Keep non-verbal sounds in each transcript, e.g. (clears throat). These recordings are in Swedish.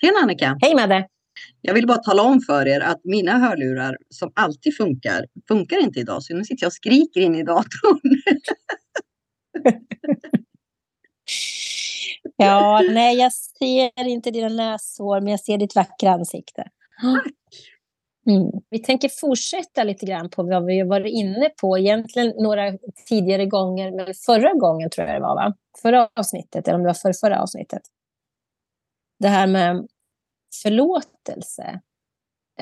Tjena Annika! Hej Madde! Jag vill bara tala om för er att mina hörlurar som alltid funkar, funkar inte idag. Så nu sitter jag och skriker in i datorn. (laughs) ja, nej jag ser inte dina näshår, men jag ser ditt vackra ansikte. Mm. Vi tänker fortsätta lite grann på vad vi varit inne på, egentligen några tidigare gånger, men förra gången tror jag det var, va? Förra avsnittet, eller om det var för förra avsnittet. Det här med förlåtelse,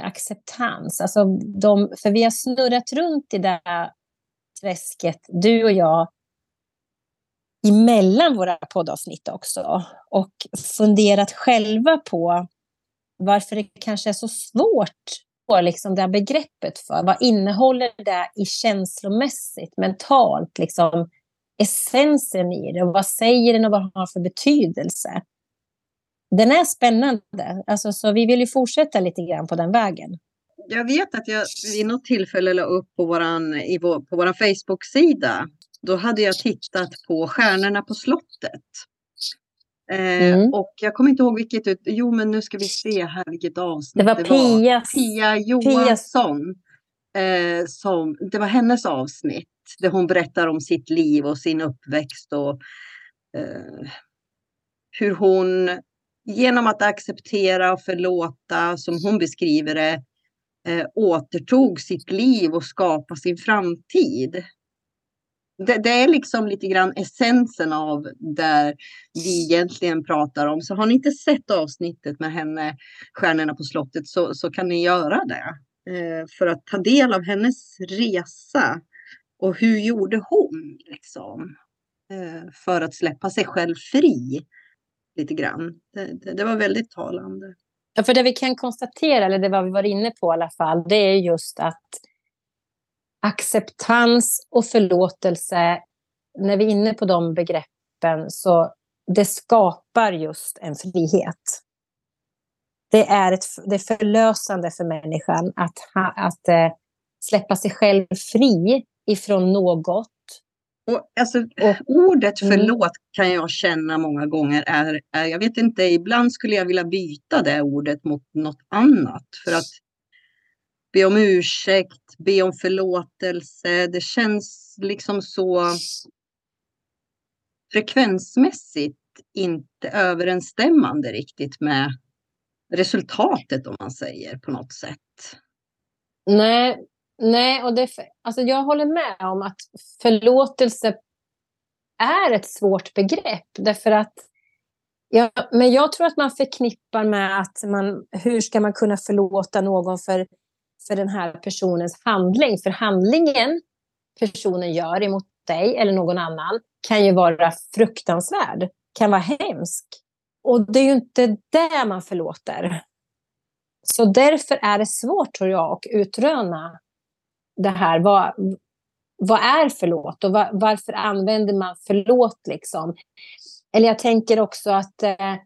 acceptans. Alltså de, för vi har snurrat runt i det här träsket, du och jag, emellan våra poddavsnitt också och funderat själva på varför det kanske är så svårt på liksom det här begreppet för. Vad innehåller det i känslomässigt, mentalt, liksom essensen i det och vad säger den och vad har för betydelse? Den är spännande. Alltså, så vi vill ju fortsätta lite grann på den vägen. Jag vet att jag vid något tillfälle la upp på vår på våran Facebook-sida. Då hade jag tittat på Stjärnorna på slottet. Eh, mm. Och jag kommer inte ihåg vilket, jo men nu ska vi se här vilket avsnitt det var. Det var Pia, Pia Johansson. Eh, som, det var hennes avsnitt där hon berättar om sitt liv och sin uppväxt och eh, hur hon genom att acceptera och förlåta, som hon beskriver det, eh, återtog sitt liv och skapade sin framtid. Det, det, är liksom lite grann essensen av där vi egentligen pratar om. Så har ni inte sett avsnittet med henne, Stjärnorna på slottet, så, så kan ni göra det. Eh, för att ta del av hennes resa. Och hur gjorde hon liksom? Eh, för att släppa sig själv fri lite grann. Det, det, det, var väldigt talande. Ja, för det vi kan konstatera, eller det var vi var inne på i alla fall, det är just att acceptans och förlåtelse, när vi är inne på de begreppen, så det skapar just en frihet. Det är, ett, det är förlösande för människan att, ha, att eh, släppa sig själv fri ifrån något och, alltså, och ordet mm. förlåt kan jag känna många gånger är, är, jag vet inte, ibland skulle jag vilja byta det ordet mot något annat. För att be om ursäkt, be om förlåtelse, det känns liksom så frekvensmässigt inte överensstämmande riktigt med resultatet om man säger på något sätt. Nej, Nej, och det, alltså jag håller med om att förlåtelse är ett svårt begrepp. Därför att, ja, men jag tror att man förknippar med att man, hur ska man kunna förlåta någon för, för den här personens handling? För handlingen personen gör emot dig eller någon annan kan ju vara fruktansvärd, kan vara hemsk. Och det är ju inte det man förlåter. Så därför är det svårt, tror jag, att utröna det här, vad, vad är förlåt och var, varför använder man förlåt liksom? Eller jag tänker också att, eh,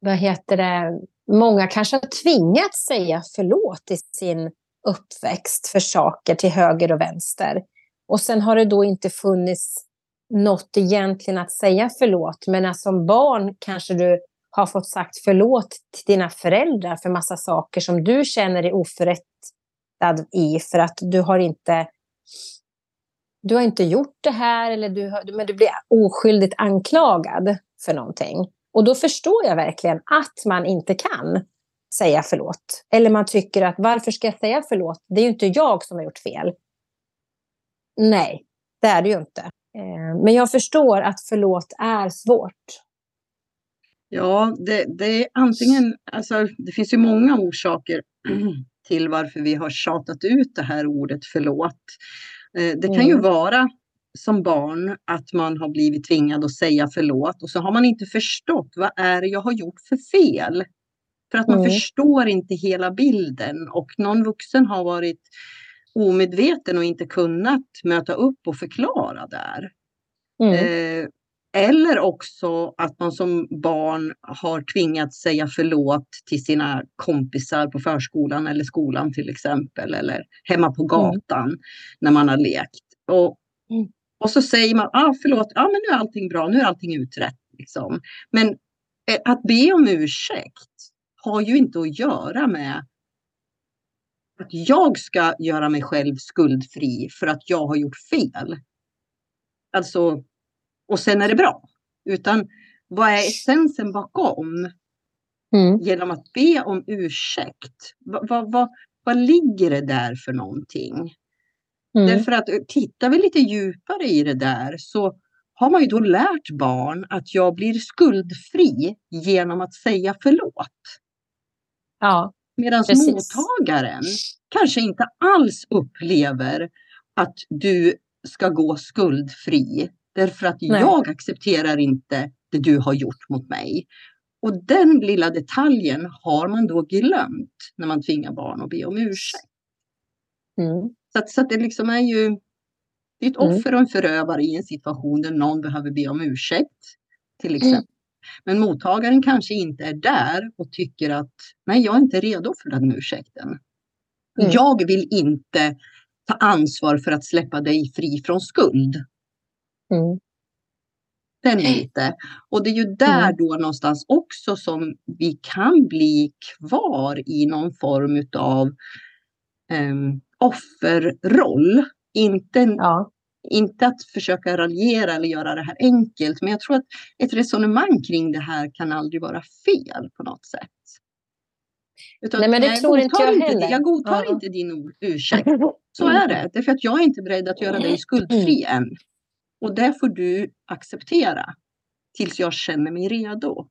vad heter det, många kanske har tvingats säga förlåt i sin uppväxt för saker till höger och vänster. Och sen har det då inte funnits något egentligen att säga förlåt. Men som barn kanske du har fått sagt förlåt till dina föräldrar för massa saker som du känner är oförrätt i för att du har inte du har inte gjort det här, eller du har, men du blir oskyldigt anklagad för någonting. Och då förstår jag verkligen att man inte kan säga förlåt. Eller man tycker att varför ska jag säga förlåt? Det är ju inte jag som har gjort fel. Nej, det är det ju inte. Eh, men jag förstår att förlåt är svårt. Ja, det, det är antingen, alltså det finns ju många orsaker (clears throat) till varför vi har tjatat ut det här ordet förlåt. Eh, det kan mm. ju vara som barn att man har blivit tvingad att säga förlåt och så har man inte förstått vad är det jag har gjort för fel. För att man mm. förstår inte hela bilden och någon vuxen har varit omedveten och inte kunnat möta upp och förklara där. Mm. Eh, eller också att man som barn har tvingats säga förlåt till sina kompisar på förskolan eller skolan till exempel. Eller hemma på mm. gatan mm. när man har lekt. Och, mm. och så säger man ah, förlåt, ah, men nu är allting bra, nu är allting utrett. Liksom. Men eh, att be om ursäkt har ju inte att göra med att jag ska göra mig själv skuldfri för att jag har gjort fel. Alltså, och sen är det bra. Utan vad är essensen bakom? Mm. Genom att be om ursäkt. Vad, vad, vad, vad ligger det där för någonting? Mm. Därför att eh, tittar vi lite djupare i det där så har man ju då lärt barn att jag blir skuldfri genom att säga förlåt. Ja, Medan mottagaren kanske inte alls upplever att du ska gå skuldfri. Därför att Nej. jag accepterar inte det du har gjort mot mig. Och den lilla detaljen har man då glömt när man tvingar barn att be om ursäkt. Mm. Så, att, så att det liksom är ju det är ett mm. offer och en förövare i en situation där någon behöver be om ursäkt. Till mm. exempel. Men mottagaren kanske inte är där och tycker att nej, jag är inte redo för den ursäkten. Mm. Jag vill inte ta ansvar för att släppa dig fri från skuld. Mm. Den är lite. Och det är ju där mm. då någonstans också som vi kan bli kvar i någon form av um, offerroll. Inte, ja. inte att försöka raljera eller göra det här enkelt, men jag tror att ett resonemang kring det här kan aldrig vara fel på något sätt. Utan, nej, men det tror inte jag inte, heller. Jag godtar ja. inte din (laughs) ursäkt. Så är det. Därför att jag är inte beredd att göra dig skuldfri mm. än. Och det får du acceptera tills jag känner mig redo.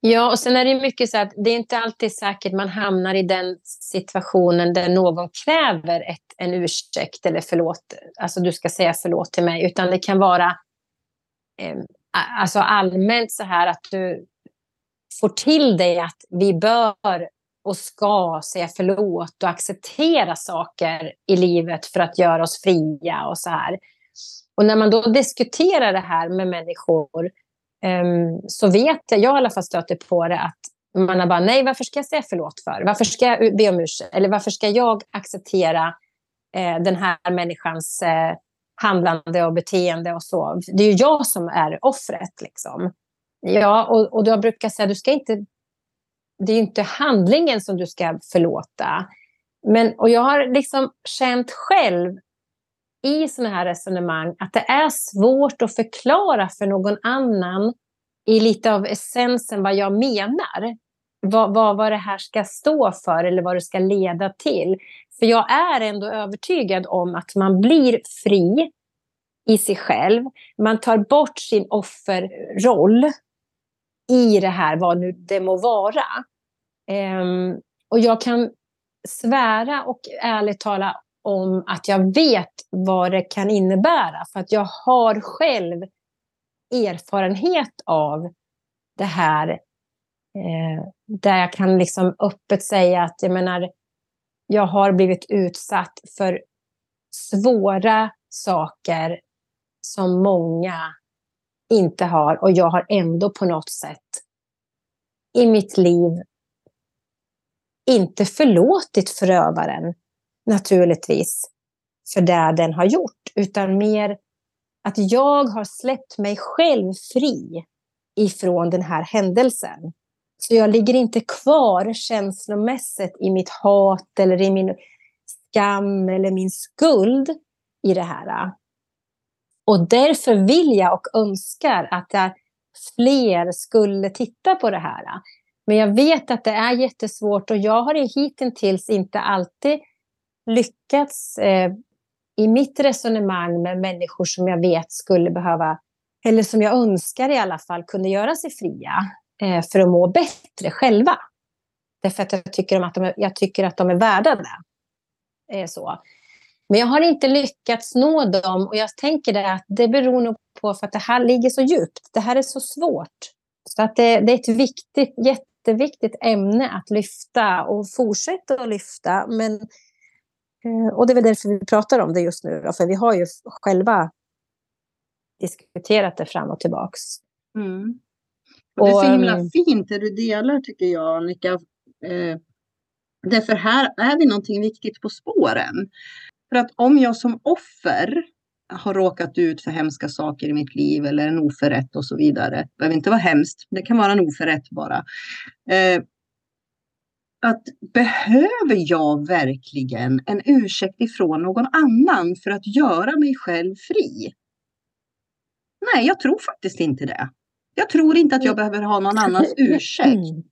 Ja, och sen är det mycket så att det är inte alltid säkert man hamnar i den situationen där någon kräver ett, en ursäkt eller förlåt, alltså du ska säga förlåt till mig, utan det kan vara eh, alltså allmänt så här att du får till dig att vi bör och ska säga förlåt och acceptera saker i livet för att göra oss fria och så här. Och när man då diskuterar det här med människor um, så vet jag, jag i alla fall stöter på det, att man har bara, nej, varför ska jag säga förlåt för? Varför ska jag be om ursäkt? Eller varför ska jag acceptera eh, den här människans eh, handlande och beteende och så? Det är ju jag som är offret, liksom. Ja, och, och jag brukar säga, du ska inte... Det är ju inte handlingen som du ska förlåta. Men, och jag har liksom känt själv i sådana här resonemang att det är svårt att förklara för någon annan i lite av essensen vad jag menar. Vad, vad, vad det här ska stå för eller vad det ska leda till. För jag är ändå övertygad om att man blir fri i sig själv. Man tar bort sin offerroll i det här, vad nu det må vara. Um, och jag kan svära och ärligt tala om att jag vet vad det kan innebära. För att jag har själv erfarenhet av det här. Eh, där jag kan liksom öppet säga att jag menar, jag har blivit utsatt för svåra saker som många inte har. Och jag har ändå på något sätt i mitt liv inte förlåtit förövaren naturligtvis för det den har gjort, utan mer att jag har släppt mig själv fri ifrån den här händelsen. Så jag ligger inte kvar känslomässigt i mitt hat eller i min skam eller min skuld i det här. Och därför vill jag och önskar att fler skulle titta på det här. Men jag vet att det är jättesvårt och jag har hittills inte alltid lyckats eh, i mitt resonemang med människor som jag vet skulle behöva, eller som jag önskar i alla fall, kunde göra sig fria eh, för att må bättre själva. Därför att jag tycker, att de är, jag tycker att de är värda det. Eh, så. Men jag har inte lyckats nå dem och jag tänker det att det beror nog på för att det här ligger så djupt. Det här är så svårt. Så att det, det är ett viktigt, jätteviktigt ämne att lyfta och fortsätta att lyfta. Men, och det är väl därför vi pratar om det just nu. För vi har ju själva diskuterat det fram och tillbaks. Mm. Och det är så himla ehm, fint det du delar tycker jag Annika. Eh, därför här är vi någonting viktigt på spåren. För att om jag som offer har råkat ut för hemska saker i mitt liv eller en oförrätt och så vidare. Det behöver inte vara hemskt, det kan vara en oförrätt bara. Eh, att behöver jag verkligen en ursäkt ifrån någon annan för att göra mig själv fri? Nej, jag tror faktiskt inte det. Jag tror inte att jag behöver ha någon (laughs) annans ursäkt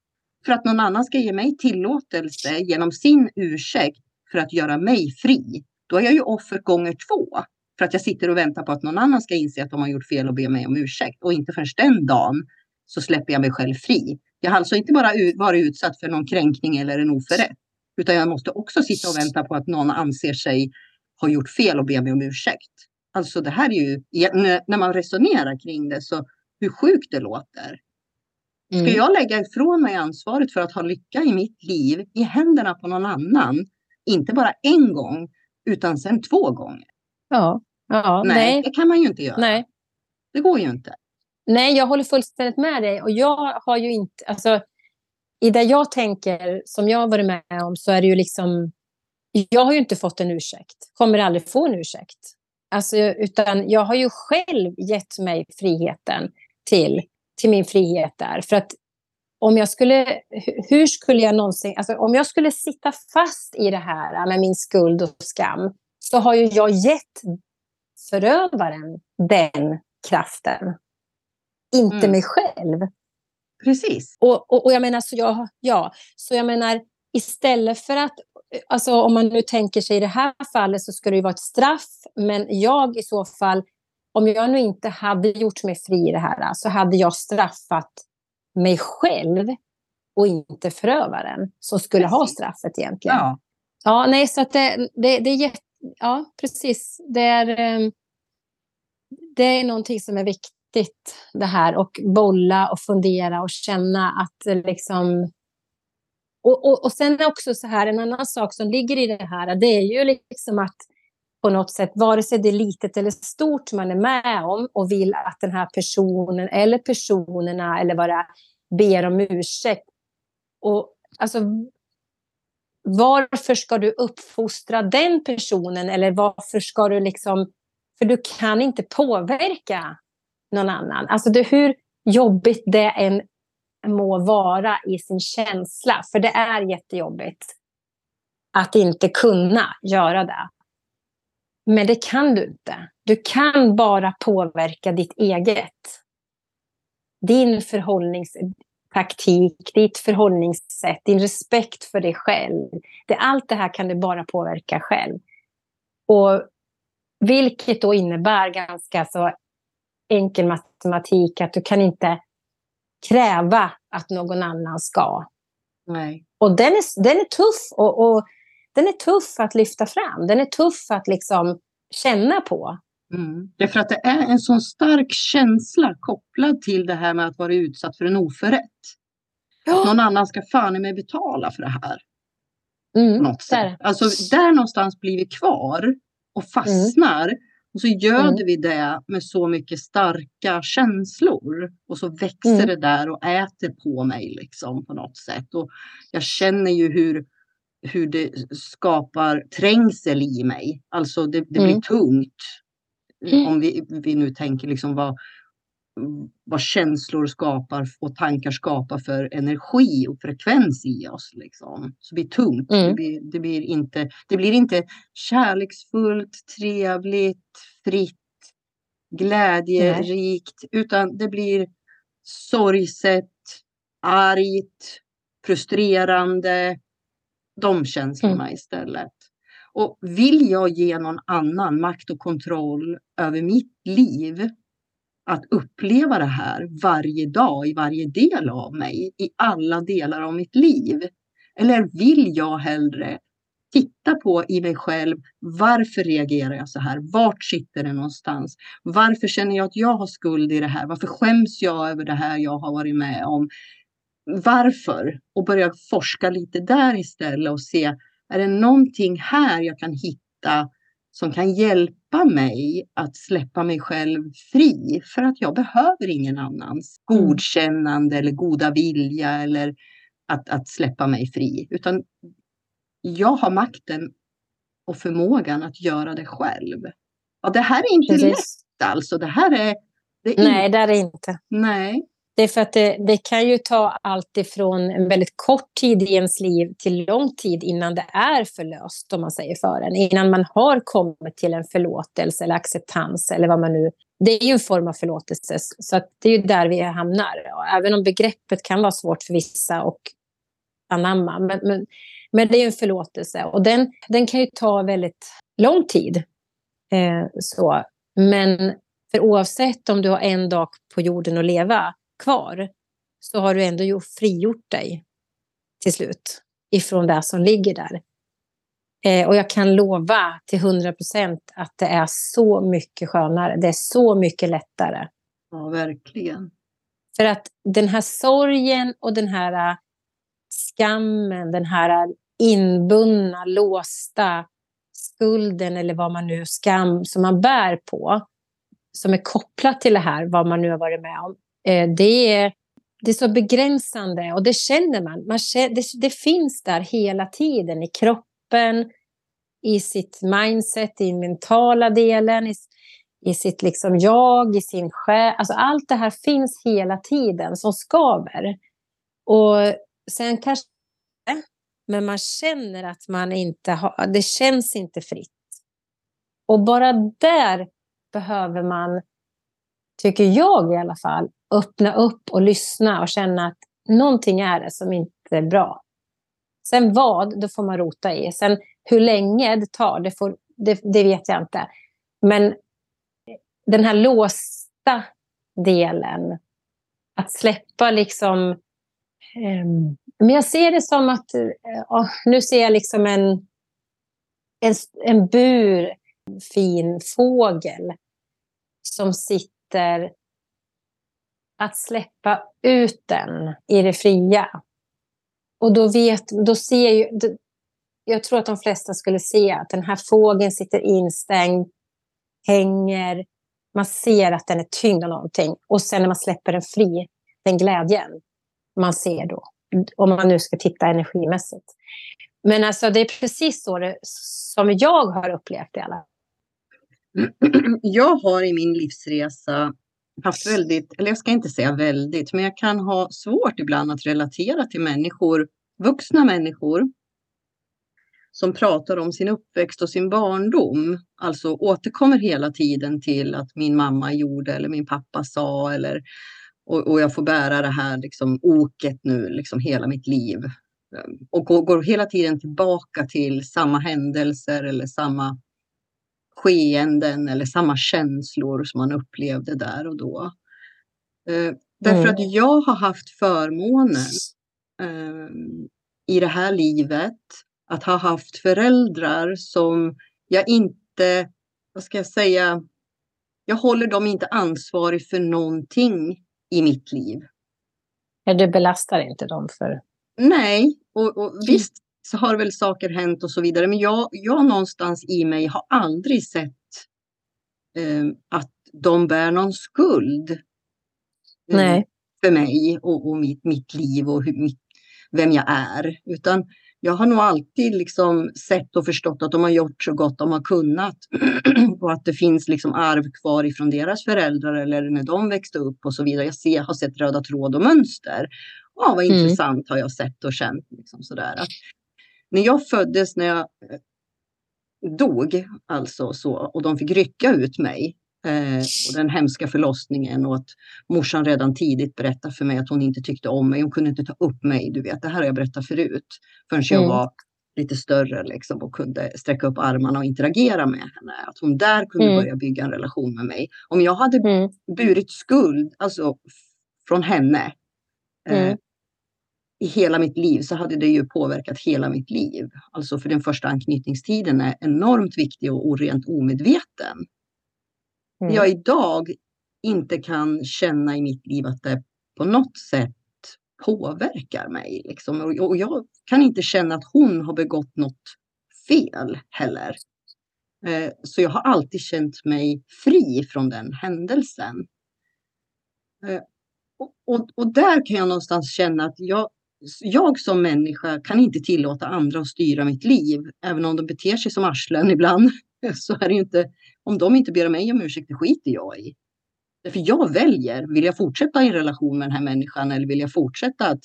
för att någon annan ska ge mig tillåtelse genom sin ursäkt för att göra mig fri. Då är jag ju offer gånger två. För att jag sitter och väntar på att någon annan ska inse att de har gjort fel och be mig om ursäkt. Och inte förrän den dagen så släpper jag mig själv fri. Jag har alltså inte bara varit utsatt för någon kränkning eller en oförrätt. Utan jag måste också sitta och vänta på att någon anser sig ha gjort fel och be mig om ursäkt. Alltså det här är ju, när man resonerar kring det, så hur sjukt det låter. Ska mm. jag lägga ifrån mig ansvaret för att ha lycka i mitt liv i händerna på någon annan, inte bara en gång, utan sen två gånger? Ja. ja nej, nej, det kan man ju inte göra. Nej. Det går ju inte. Nej, jag håller fullständigt med dig. Och jag har ju inte... Alltså, I det jag tänker, som jag har varit med om, så är det ju liksom... Jag har ju inte fått en ursäkt. Kommer aldrig få en ursäkt. Alltså, utan jag har ju själv gett mig friheten till, till min frihet där. För att om jag skulle... Hur skulle jag någonsin... Alltså, om jag skulle sitta fast i det här med min skuld och skam så har ju jag gett förövaren den kraften inte mm. mig själv. Precis. Och, och, och, jag menar, så jag, ja, så jag menar, istället för att, alltså om man nu tänker sig i det här fallet så skulle det ju vara ett straff, men jag i så fall, om jag nu inte hade gjort mig fri i det här, så hade jag straffat mig själv och inte förövaren som skulle precis. ha straffet egentligen. Ja. Ja, nej, så att det, det, det är jätte... Ja, precis. Det är, ehm, det är någonting som är viktigt viktigt det här och bolla och fundera och känna att eh, liksom och, och, och sen också så här, en annan sak som ligger i det här, det är ju liksom att på något sätt, vare sig det är litet eller stort man är med om och vill att den här personen eller personerna eller vad det är, ber om ursäkt. Och alltså, varför ska du uppfostra den personen eller varför ska du liksom... För du kan inte påverka någon annan. Alltså det, hur jobbigt det än må vara i sin känsla, för det är jättejobbigt att inte kunna göra det. Men det kan du inte. Du kan bara påverka ditt eget. Din förhållningstaktik, ditt förhållningssätt, din respekt för dig själv. Det, allt det här kan du bara påverka själv. Och vilket då innebär ganska så enkel matematik att du kan inte kräva att någon annan ska. Nej. Och den är, den är tuff och, och, den är tuff att lyfta fram. Den är tuff att liksom känna på. Mm. Därför att det är en sån stark känsla kopplad till det här med att vara utsatt för en oförrätt. Ja. Någon annan ska fan i mig betala för det här. Mm, något sätt. Där. Alltså där någonstans blir vi kvar och fastnar. Mm. Och så göder mm. vi det med så mycket starka känslor. Och så växer mm. det där och äter på mig liksom på något sätt. Och jag känner ju hur, hur det skapar trängsel i mig. Alltså det, det blir mm. tungt. Om vi, vi nu tänker liksom vad, vad känslor skapar och tankar skapar för energi och frekvens i oss. Liksom. Så det blir tungt. Mm. Det, blir, det, blir inte, det blir inte kärleksfullt, trevligt, fritt, glädjerikt, Nej. utan det blir sorgset, argt, frustrerande. De känslorna mm. istället. Och vill jag ge någon annan makt och kontroll över mitt liv att uppleva det här varje dag i varje del av mig, i alla delar av mitt liv? Eller vill jag hellre titta på i mig själv, varför reagerar jag så här? Vart sitter det någonstans? Varför känner jag att jag har skuld i det här? Varför skäms jag över det här jag har varit med om? Varför? Och börja forska lite där istället och se, är det någonting här jag kan hitta som kan hjälpa mig att släppa mig själv fri för att jag behöver ingen annans mm. godkännande eller goda vilja eller att, att släppa mig fri. Utan jag har makten och förmågan att göra det själv. ja, det här är inte Precis. lätt alltså. Det här är... Det är Nej, det är det inte. Nej. Det är för att det, det, kan ju ta allt ifrån en väldigt kort tid i ens liv till lång tid innan det är förlöst, om man säger för en. Innan man har kommit till en förlåtelse eller acceptans eller vad man nu... Det är ju en form av förlåtelse, så det är ju där vi hamnar. Även om begreppet kan vara svårt för vissa och anamma. Men, men, men det är ju en förlåtelse och den, den kan ju ta väldigt lång tid. Eh, så. Men för oavsett om du har en dag på jorden att leva kvar så har du ändå gjort, frigjort dig till slut ifrån det som ligger där. Eh, och jag kan lova till hundra procent att det är så mycket skönare. Det är så mycket lättare. Ja, verkligen. För att den här sorgen och den här äh, skammen, den här inbundna, låsta skulden eller vad man nu, skam som man bär på, som är kopplat till det här, vad man nu har varit med om, Eh, det är, det är så begränsande och det känner man. man känner, det, det, finns där hela tiden i kroppen, i sitt mindset, i den mentala delen, i, i sitt liksom jag, i sin själ. Alltså allt det här finns hela tiden som skaver. Och sen kanske men man känner att man inte har, det känns inte fritt. Och bara där behöver man, tycker jag i alla fall, öppna upp och lyssna och känna att någonting är det som inte är bra. Sen vad, det får man rota i. Sen hur länge det tar, det, får, det, det vet jag inte. Men den här låsta delen, att släppa liksom... Eh, men jag ser det som att, oh, nu ser jag liksom en, en, en bur, fin fågel som sitter att släppa ut den i det fria. Och då vet, då ser ju, jag tror att de flesta skulle se att den här fågeln sitter instängd, hänger, man ser att den är tyngd av någonting. Och sen när man släpper den fri, den glädjen man ser då om man nu ska titta energimässigt. Men alltså det är precis så det, som jag har upplevt det. Alla. (clears throat) Jag har i min livsresa haft väldigt, eller jag ska inte säga väldigt, men jag kan ha svårt ibland att relatera till människor, vuxna människor, som pratar om sin uppväxt och sin barndom. Alltså återkommer hela tiden till att min mamma gjorde eller min pappa sa eller och, och jag får bära det här liksom, oket nu liksom hela mitt liv. Och går, går hela tiden tillbaka till samma händelser eller samma skeenden eller samma känslor som man upplevde där och då. Eh, därför mm. att jag har haft förmånen eh, i det här livet att ha haft föräldrar som jag inte, vad ska jag säga, jag håller dem inte ansvarig för någonting i mitt liv. Ja, du belastar inte dem för... Nej, och, och visst så har väl saker hänt och så vidare. Men jag, jag någonstans i mig har aldrig sett eh, att de bär någon skuld. Eh, Nej. För mig och, och mitt, mitt liv och hur, mitt, vem jag är. Utan jag har nog alltid liksom sett och förstått att de har gjort så gott de har kunnat. (clears throat) och att det finns liksom arv kvar ifrån deras föräldrar eller när de växte upp och så vidare. Jag ser, har sett röda tråd och mönster. Ja, vad mm. intressant har jag sett och känt. Liksom sådär. Att när jag föddes, när jag eh, dog, alltså så, och de fick rycka ut mig Eh, och den hemska förlossningen och att morsan redan tidigt berättade för mig att hon inte tyckte om mig. Hon kunde inte ta upp mig, du vet, det här har jag berättat förut. Förrän jag mm. var lite större liksom, och kunde sträcka upp armarna och interagera med henne. Att hon där kunde mm. börja bygga en relation med mig. Om jag hade mm. burit skuld alltså, från henne eh, mm. I hela mitt liv så hade det ju påverkat hela mitt liv. Alltså för den första anknytningstiden är enormt viktig och rent omedveten mm. jag idag inte kan känna i mitt liv att det på något sätt påverkar mig. Liksom. Och jag kan inte känna att hon har begått något fel heller. Eh, så jag har alltid känt mig fri från den händelsen. Eh, och, och, där kan jag någonstans känna att jag, jag som människa kan inte tillåta andra att styra mitt liv, även om de beter sig som arslen ibland. (laughs) så är det ju inte, om de inte ber mig om ursäkt, det skiter jag i. För jag väljer, vill jag fortsätta i en relation med den här människan eller vill jag fortsätta att,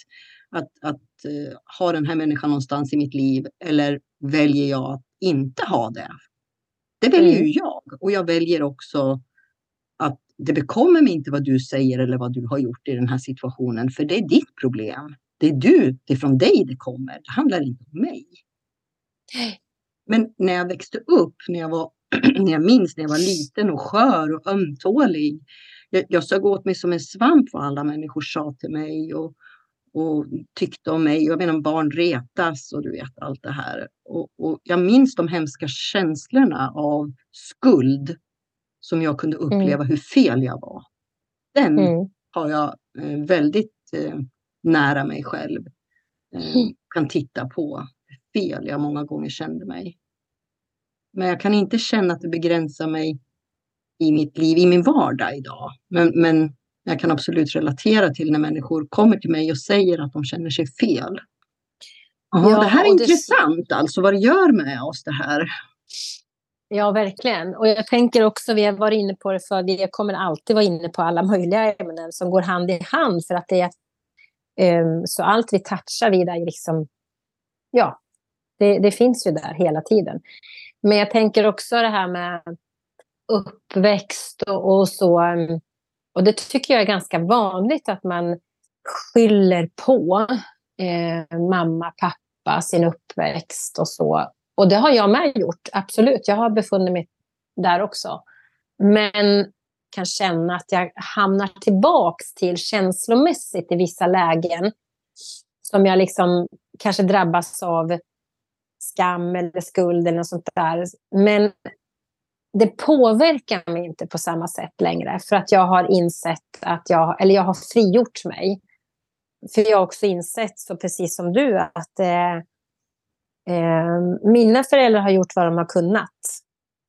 att, att uh, ha den här människan någonstans i mitt liv eller väljer jag att inte ha det? Det väljer mm. ju jag och jag väljer också att det bekommer mig inte vad du säger eller vad du har gjort i den här situationen, för det är ditt problem. Det är du, det är från dig det kommer. Det handlar inte om mig. Men när jag växte upp, när jag var (clears throat) när jag minns när jag var liten och skör och ömtålig. Jag, jag sög åt mig som en svamp vad alla människor sa till mig och, och tyckte om mig. Jag menar barn retas och du vet allt det här. Och, och jag minns de hemska känslorna av skuld som jag kunde mm. uppleva mm. hur fel jag var. Den mm. har jag eh, väldigt eh, nära mig själv. Eh, mm. kan titta på hur fel jag många gånger kände mig. Men jag kan inte känna att det begränsar mig i mitt liv, i min vardag idag. Men, men jag kan absolut relatera till när människor kommer till mig och säger att de känner sig fel. Aha, ja, det här är intressant det... alltså, vad det gör med oss det här. Ja, verkligen. Och jag tänker också, vi har varit inne på det för vi kommer alltid vara inne på alla möjliga ämnen som går hand i hand för att det är Ehm, så allt vi touchar vid är liksom, ja, det, det, finns ju där hela tiden. Men jag tänker också det här med uppväxt och, och så. Um, och det tycker jag är ganska vanligt att man skyller på eh, mamma, pappa, sin uppväxt och så. Och det har jag med gjort, absolut. Jag har befunnit mig där också. Men kan känna att jag hamnar tillbaks till känslomässigt i vissa lägen. Som jag liksom kanske drabbas av skam eller skuld eller något sånt där. Men det påverkar mig inte på samma sätt längre. För att jag har insett att jag, eller jag har frigjort mig. För jag har också insett, så precis som du, att eh, eh, mina föräldrar har gjort vad de har kunnat.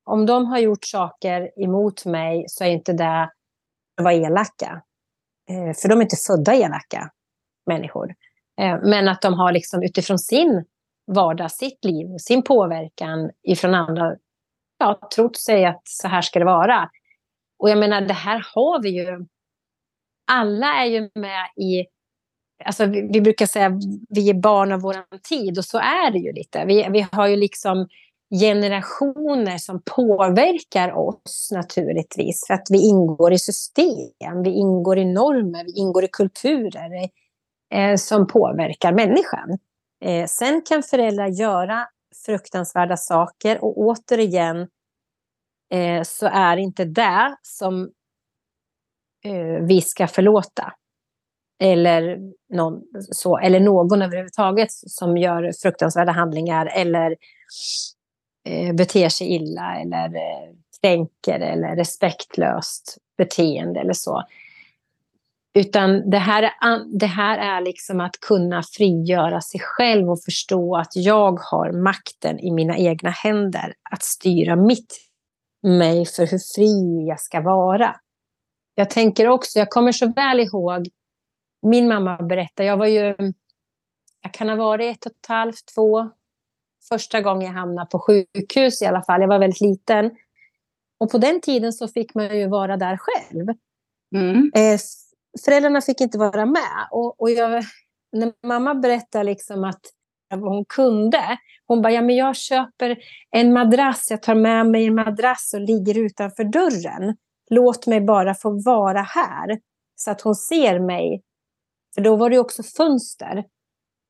Om de har gjort saker emot mig så är inte det att vara elaka. Eh, för de är inte födda elaka människor. Eh, men att de har liksom utifrån sin vardag, sitt liv, sin påverkan ifrån andra ja, trott sig att så här ska det vara. Och jag menar, det här har vi ju. Alla är ju med i... Alltså vi, vi brukar säga att vi är barn av vår tid och så är det ju lite. Vi, vi har ju liksom generationer som påverkar oss naturligtvis. För att vi ingår i system, vi ingår i normer, vi ingår i kulturer eh, som påverkar människan. Eh, sen kan föräldrar göra fruktansvärda saker och återigen eh, så är inte det som eh, vi ska förlåta. Eller någon, så, eller någon överhuvudtaget som gör fruktansvärda handlingar eller Eh, beter sig illa eller tänker kränker eller respektlöst beteende eller så. Utan det här, är, det här är liksom att kunna frigöra sig själv och förstå att jag har makten i mina egna händer att styra mitt mig för hur fri jag ska vara. Jag tänker också, jag kommer så väl ihåg min mamma berättade, jag var ju, jag kan ha varit ett och ett halvt, två, första gången jag hamnade på sjukhus i alla fall, jag var väldigt liten. Och på den tiden så fick man ju vara där själv. Mm. Eh, föräldrarna fick inte vara med. Och, och jag, när mamma berättade liksom att vad hon kunde. Hon bara, ja men jag köper en madrass, jag tar med mig en madrass och ligger utanför dörren. Låt mig bara få vara här så att hon ser mig. För då var det också fönster.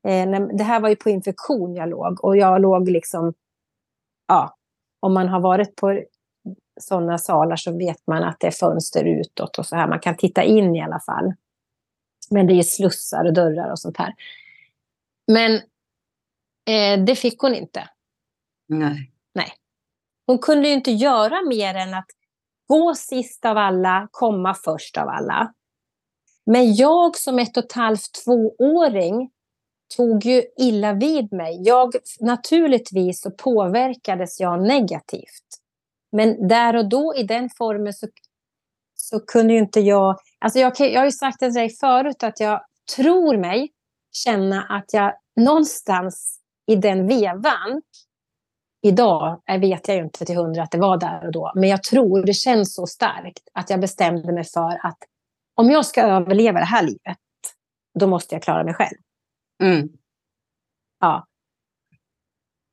Eh, det här var ju på infektion jag låg och jag låg liksom, ja, om man har varit på sådana salar så vet man att det är fönster utåt och så här. Man kan titta in i alla fall. Men det är slussar och dörrar och sånt här. Men eh, det fick hon inte. Nej. Nej. Hon kunde ju inte göra mer än att gå sist av alla, komma först av alla. Men jag som ett och ett halvt, tvååring tog ju illa vid mig. Jag, naturligtvis så påverkades jag negativt. Men där och då i den formen så, så kunde ju inte jag... Alltså jag, jag har ju sagt det till dig förut att jag tror mig känna att jag någonstans i den vevan idag eh, vet jag ju inte till hundra att det var där och då. Men jag tror det känns så starkt att jag bestämde mig för att om jag ska överleva det här livet, då måste jag klara mig själv. Mm. Ja.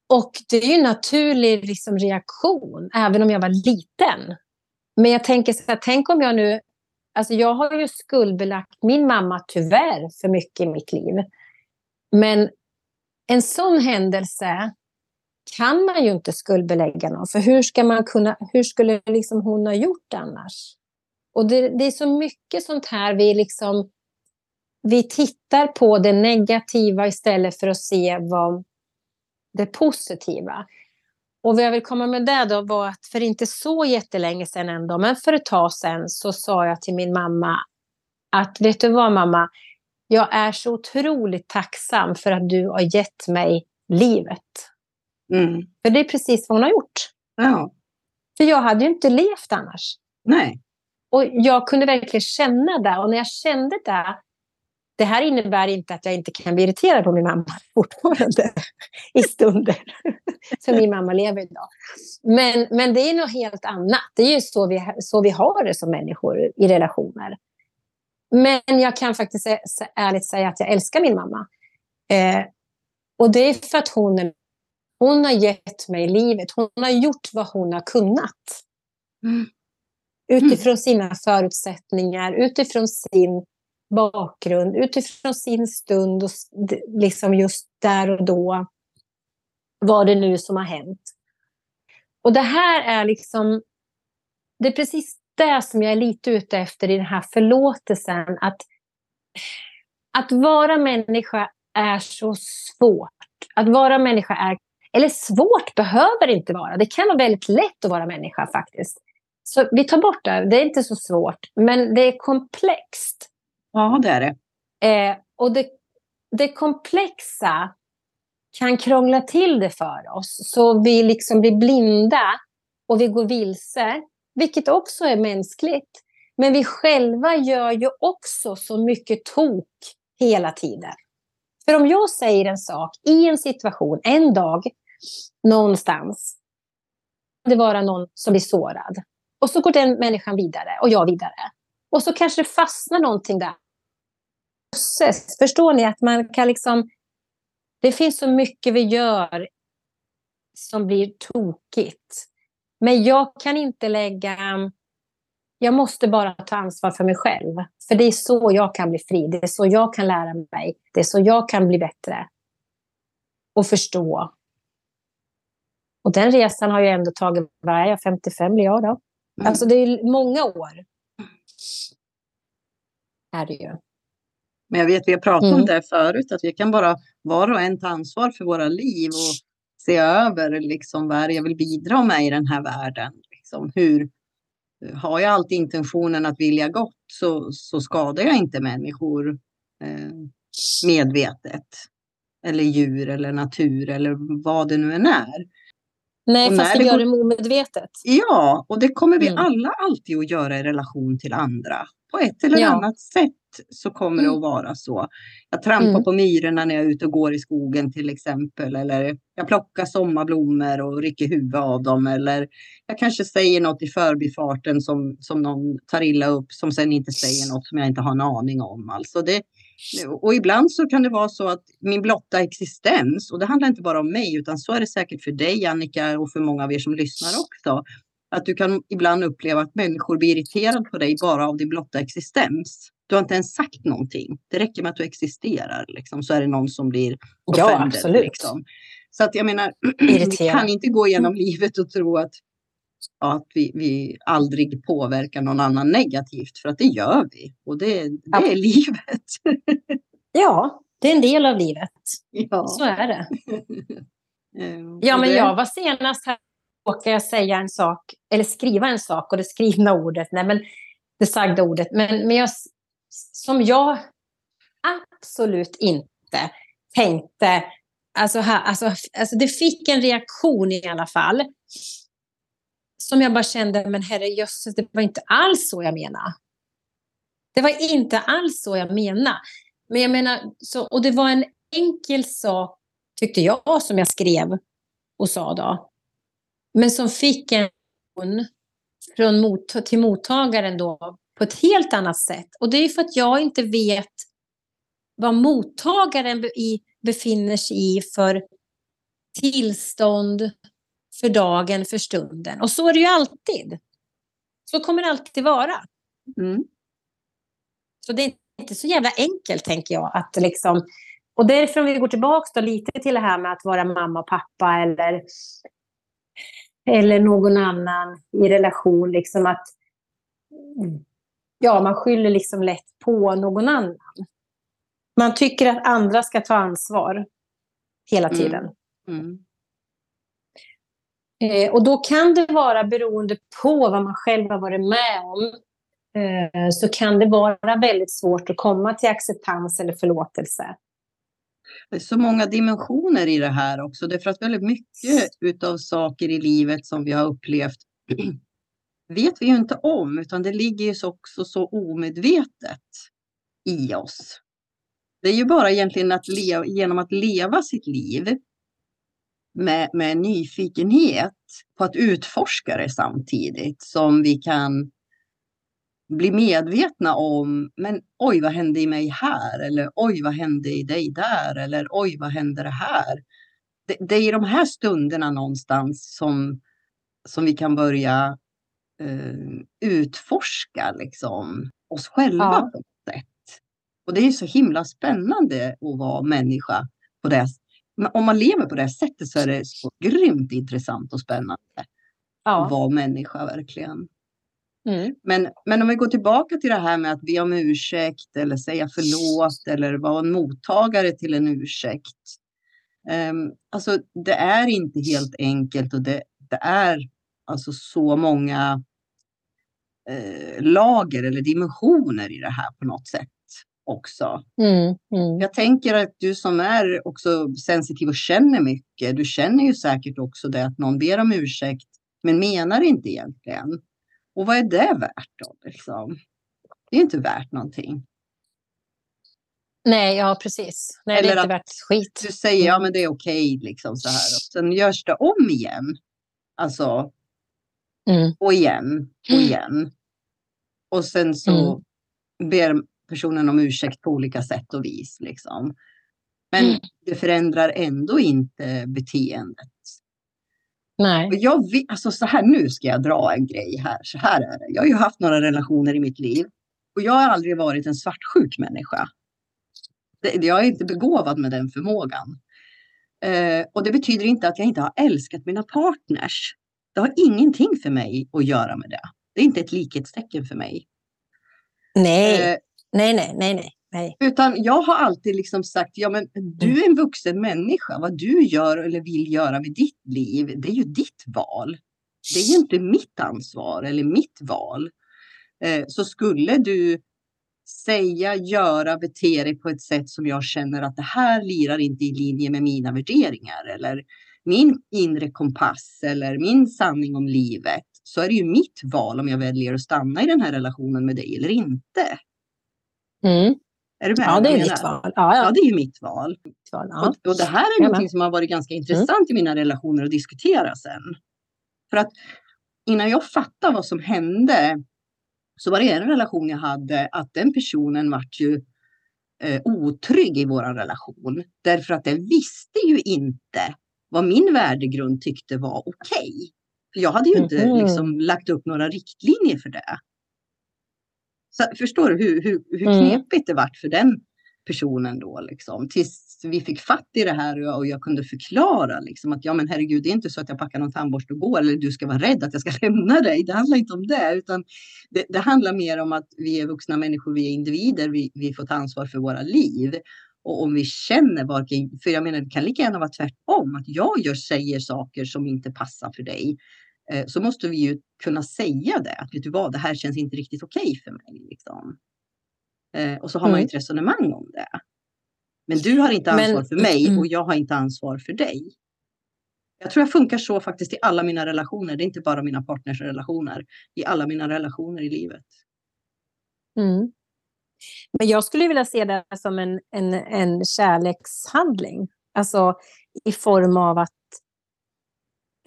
Och det är ju en naturlig liksom, reaktion, även om jag var liten. Men jag tänker så här, tänk om jag nu... Alltså jag har ju skuldbelagt min mamma tyvärr för mycket i mitt liv. Men en sån händelse kan man ju inte skuldbelägga någon. För hur, ska man kunna, hur skulle liksom hon ha gjort annars? Och det, det är så mycket sånt här vi liksom... Vi tittar på det negativa istället för att se vad det positiva. Och vad jag vill komma med det då var att för inte så jättelänge sedan ändå, men för ett tag sedan så sa jag till min mamma att vet du vad mamma, jag är så otroligt tacksam för att du har gett mig livet. Mm. För det är precis vad hon har gjort. Ja. För jag hade ju inte levt annars. Nej. Och jag kunde verkligen känna det. Och när jag kände det, det här innebär inte att jag inte kan bli irriterad på min mamma (laughs) fortfarande i stunder. (laughs) För min mamma lever idag. Men, men det är något helt annat. Det är ju så vi, så vi har det som människor i relationer. Men jag kan faktiskt ärligt säga att jag älskar min mamma. Eh, och det är för att hon, hon har gett mig livet. Hon har gjort vad hon har kunnat. Mm. Utifrån sina förutsättningar, utifrån sin bakgrund, utifrån sin stund och liksom just där och då. Vad det nu som har hänt. Och det här är liksom... Det är precis det som jag är lite ute efter i den här förlåtelsen. Att, att vara människa är så svårt. Att vara människa är... Eller svårt behöver det inte vara. Det kan vara väldigt lätt att vara människa faktiskt. Så vi tar bort det. Det är inte så svårt. Men det är komplext. Ja, det är det. Eh, och det, det komplexa kan krångla till det för oss. Så vi liksom blir blinda och vi går vilse. Vilket också är mänskligt. Men vi själva gör ju också så mycket tok hela tiden. För om jag säger en sak i en situation, en dag, någonstans. Det vara någon som blir sårad. Och så går den människan vidare och jag vidare. Och så kanske det fastnar någonting där. Förstår ni att man kan liksom... Det finns så mycket vi gör som blir tokigt. Men jag kan inte lägga... Jag måste bara ta ansvar för mig själv. För det är så jag kan bli fri. Det är så jag kan lära mig. Det är så jag kan bli bättre. Och förstå. Och den resan har ju ändå tagit, vad är jag, 55 blir jag då? Mm. Alltså det är många år. Är det ju. Men jag vet, vi har pratat mm. om det förut, att vi kan bara var och en ta ansvar för våra liv och se över liksom, vad jag vill bidra med i den här världen. Liksom, hur, har jag alltid intentionen att vilja gott så, så skadar jag inte människor eh, medvetet. Eller djur eller natur eller vad det nu än är. Nej, fast vi gör det omedvetet. Ja, och det kommer vi mm. alla alltid att göra i relation till andra. På ett eller ja. annat sätt så kommer mm. det att vara så. Jag trampar mm. på myrorna när jag är ute och går i skogen till exempel. Eller jag plockar sommarblommor och rycker huvudet av dem. Eller jag kanske säger något i förbifarten som, som någon tar illa upp. Som sen inte säger något som jag inte har en aning om. Alltså det, och ibland så kan det vara så att min blotta existens, och det handlar inte bara om mig, utan så är det säkert för dig Annika och för många av er som lyssnar också. Att du kan ibland uppleva att människor blir irriterade på dig bara av din blotta existens. Du har inte ens sagt någonting. Det räcker med att du existerar, liksom, så är det någon som blir offended. Ja, absolut. Liksom. Så att jag menar, (clears throat) vi kan inte gå igenom mm. livet och tro att, att vi, vi aldrig påverkar någon annan negativt, för att det gör vi. Och det, det ja. är livet. (laughs) ja, det är en del av livet. Ja. Så är det. (laughs) Eh, ja, men jag var senast här råkar jag säga en sak, eller skriva en sak och det skrivna ordet, nej men det sagda ordet, men, men jag, som jag absolut inte tänkte, alltså, här, alltså, alltså det fick en reaktion i alla fall, som jag bara kände, men herrejösses, det var inte alls så jag menade. Det var inte alls så jag menade. Men jag menar, så, och det var en enkel sak, tyckte jag, som jag skrev och sa då. men som fick en från mot, till mottagaren då på ett helt annat sätt. Och det är för att jag inte vet vad mottagaren befinner sig i för tillstånd för dagen, för stunden. Och så är det ju alltid. Så kommer det alltid vara. Mm. Så det är inte så jävla enkelt, tänker jag. Att liksom, och därför om vi går tillbaka lite till det här med att vara mamma och pappa eller, eller någon annan i relation. Liksom att, ja, man skyller liksom lätt på någon annan. Man tycker att andra ska ta ansvar hela mm. tiden. Mm. Mm. Eh, och då kan det vara beroende på vad man själv har varit med om. Eh, så kan det vara väldigt svårt att komma till acceptans eller förlåtelse. Det är så många dimensioner i det här också. Det är för att väldigt mycket av saker i livet som vi har upplevt (clears throat) vet vi ju inte om, utan det ligger ju också så omedvetet i oss. Det är ju bara egentligen att leva, genom att leva sitt liv med, med nyfikenhet på att utforska det samtidigt som vi kan bli medvetna om, men oj vad hände i mig här? Eller oj vad hände i dig där? Eller oj vad hände det här? Det, det är i de här stunderna någonstans som, som vi kan börja uh, utforska liksom, oss själva ja. på något sätt. Och det är så himla spännande att vara människa på det om man lever på det sättet så är det så grymt intressant och spännande. Ja. Att vara människa verkligen. Mm. Men, men om vi går tillbaka till det här med att be om ursäkt eller säga förlåt eller vara en mottagare till en ursäkt. Um, alltså det är inte helt enkelt och det, det är alltså så många eh, lager eller dimensioner i det här på något sätt också. Mm, mm. Jag tänker att du som är också sensitiv och känner mycket, du känner ju säkert också det att någon ber om ursäkt men menar inte egentligen. Och vad är det värt då? Liksom? Det är inte värt någonting. Nej, ja precis. Nej, Eller det är inte värt skit. Du säger ja, mm. men det är okej, okay, liksom så här. Och sen görs det om igen. Alltså, mm. och igen och igen. Och sen så mm. ber personen om ursäkt på olika sätt och vis. Liksom. Men mm. det förändrar ändå inte beteendet. Nej. Jag alltså så här, nu ska jag dra en grej här. Så här är det. Jag har ju haft några relationer i mitt liv och jag har aldrig varit en svartsjuk människa. Jag är inte begåvad med den förmågan. Eh, och det betyder inte att jag inte har älskat mina partners. Det har ingenting för mig att göra med det. Det är inte ett likhetstecken för mig. Nej. Eh, Nej, nej, nej, nej. Nej. Utan jag har alltid liksom sagt, ja men du mm. är en vuxen människa. Vad du gör eller vill göra med ditt liv, det är ju ditt val. Det är ju inte mitt ansvar eller mitt val. Eh, så skulle du säga, göra, bete dig på ett sätt som jag känner att det här lirar inte i linje med mina värderingar eller min inre kompass eller min sanning om livet så är det ju mitt val om jag väljer att stanna i den här relationen med dig eller inte. Mm. Är du med? Ja, det är ditt val. Ja, ja. ja, det är ju mitt val. val ja. och, och, det här är något som har varit ganska intressant mm. i mina relationer att diskutera sen. För att innan jag fattade vad som hände så var det en relation jag hade att den personen vart ju eh, otrygg i vår relation. Därför att den visste ju inte vad min värdegrund tyckte var okej. Okay. jag hade ju inte mm. liksom, lagt upp några riktlinjer för det. Så, förstår du hur, hur, hur mm. knepigt det vart för den personen då liksom. Tills vi fick fatt i det här och jag, och jag kunde förklara liksom att ja men herregud det är inte så att jag packar någon tandborste och går eller du ska vara rädd att jag ska (laughs) lämna dig. Det handlar inte om det utan det, det handlar mer om att vi är vuxna människor, vi är individer, vi, vi får ta ansvar för våra liv. Och om vi känner varken, för jag menar det kan lika gärna vara tvärtom, att jag gör, säger saker som inte passar för dig. Eh, så måste vi ju kunna säga det. Att vet du vad, det här känns inte riktigt okej okay för mig. Liksom. Eh, och så har mm. man ju ett resonemang om det. Men du har inte ansvar Men, för mig mm. och jag har inte ansvar för dig. Jag tror jag funkar så faktiskt i alla mina relationer. Det är inte bara mina partners relationer. I alla mina relationer i livet. Mm. Men jag skulle vilja se det som en, en, en kärlekshandling. Alltså i form av att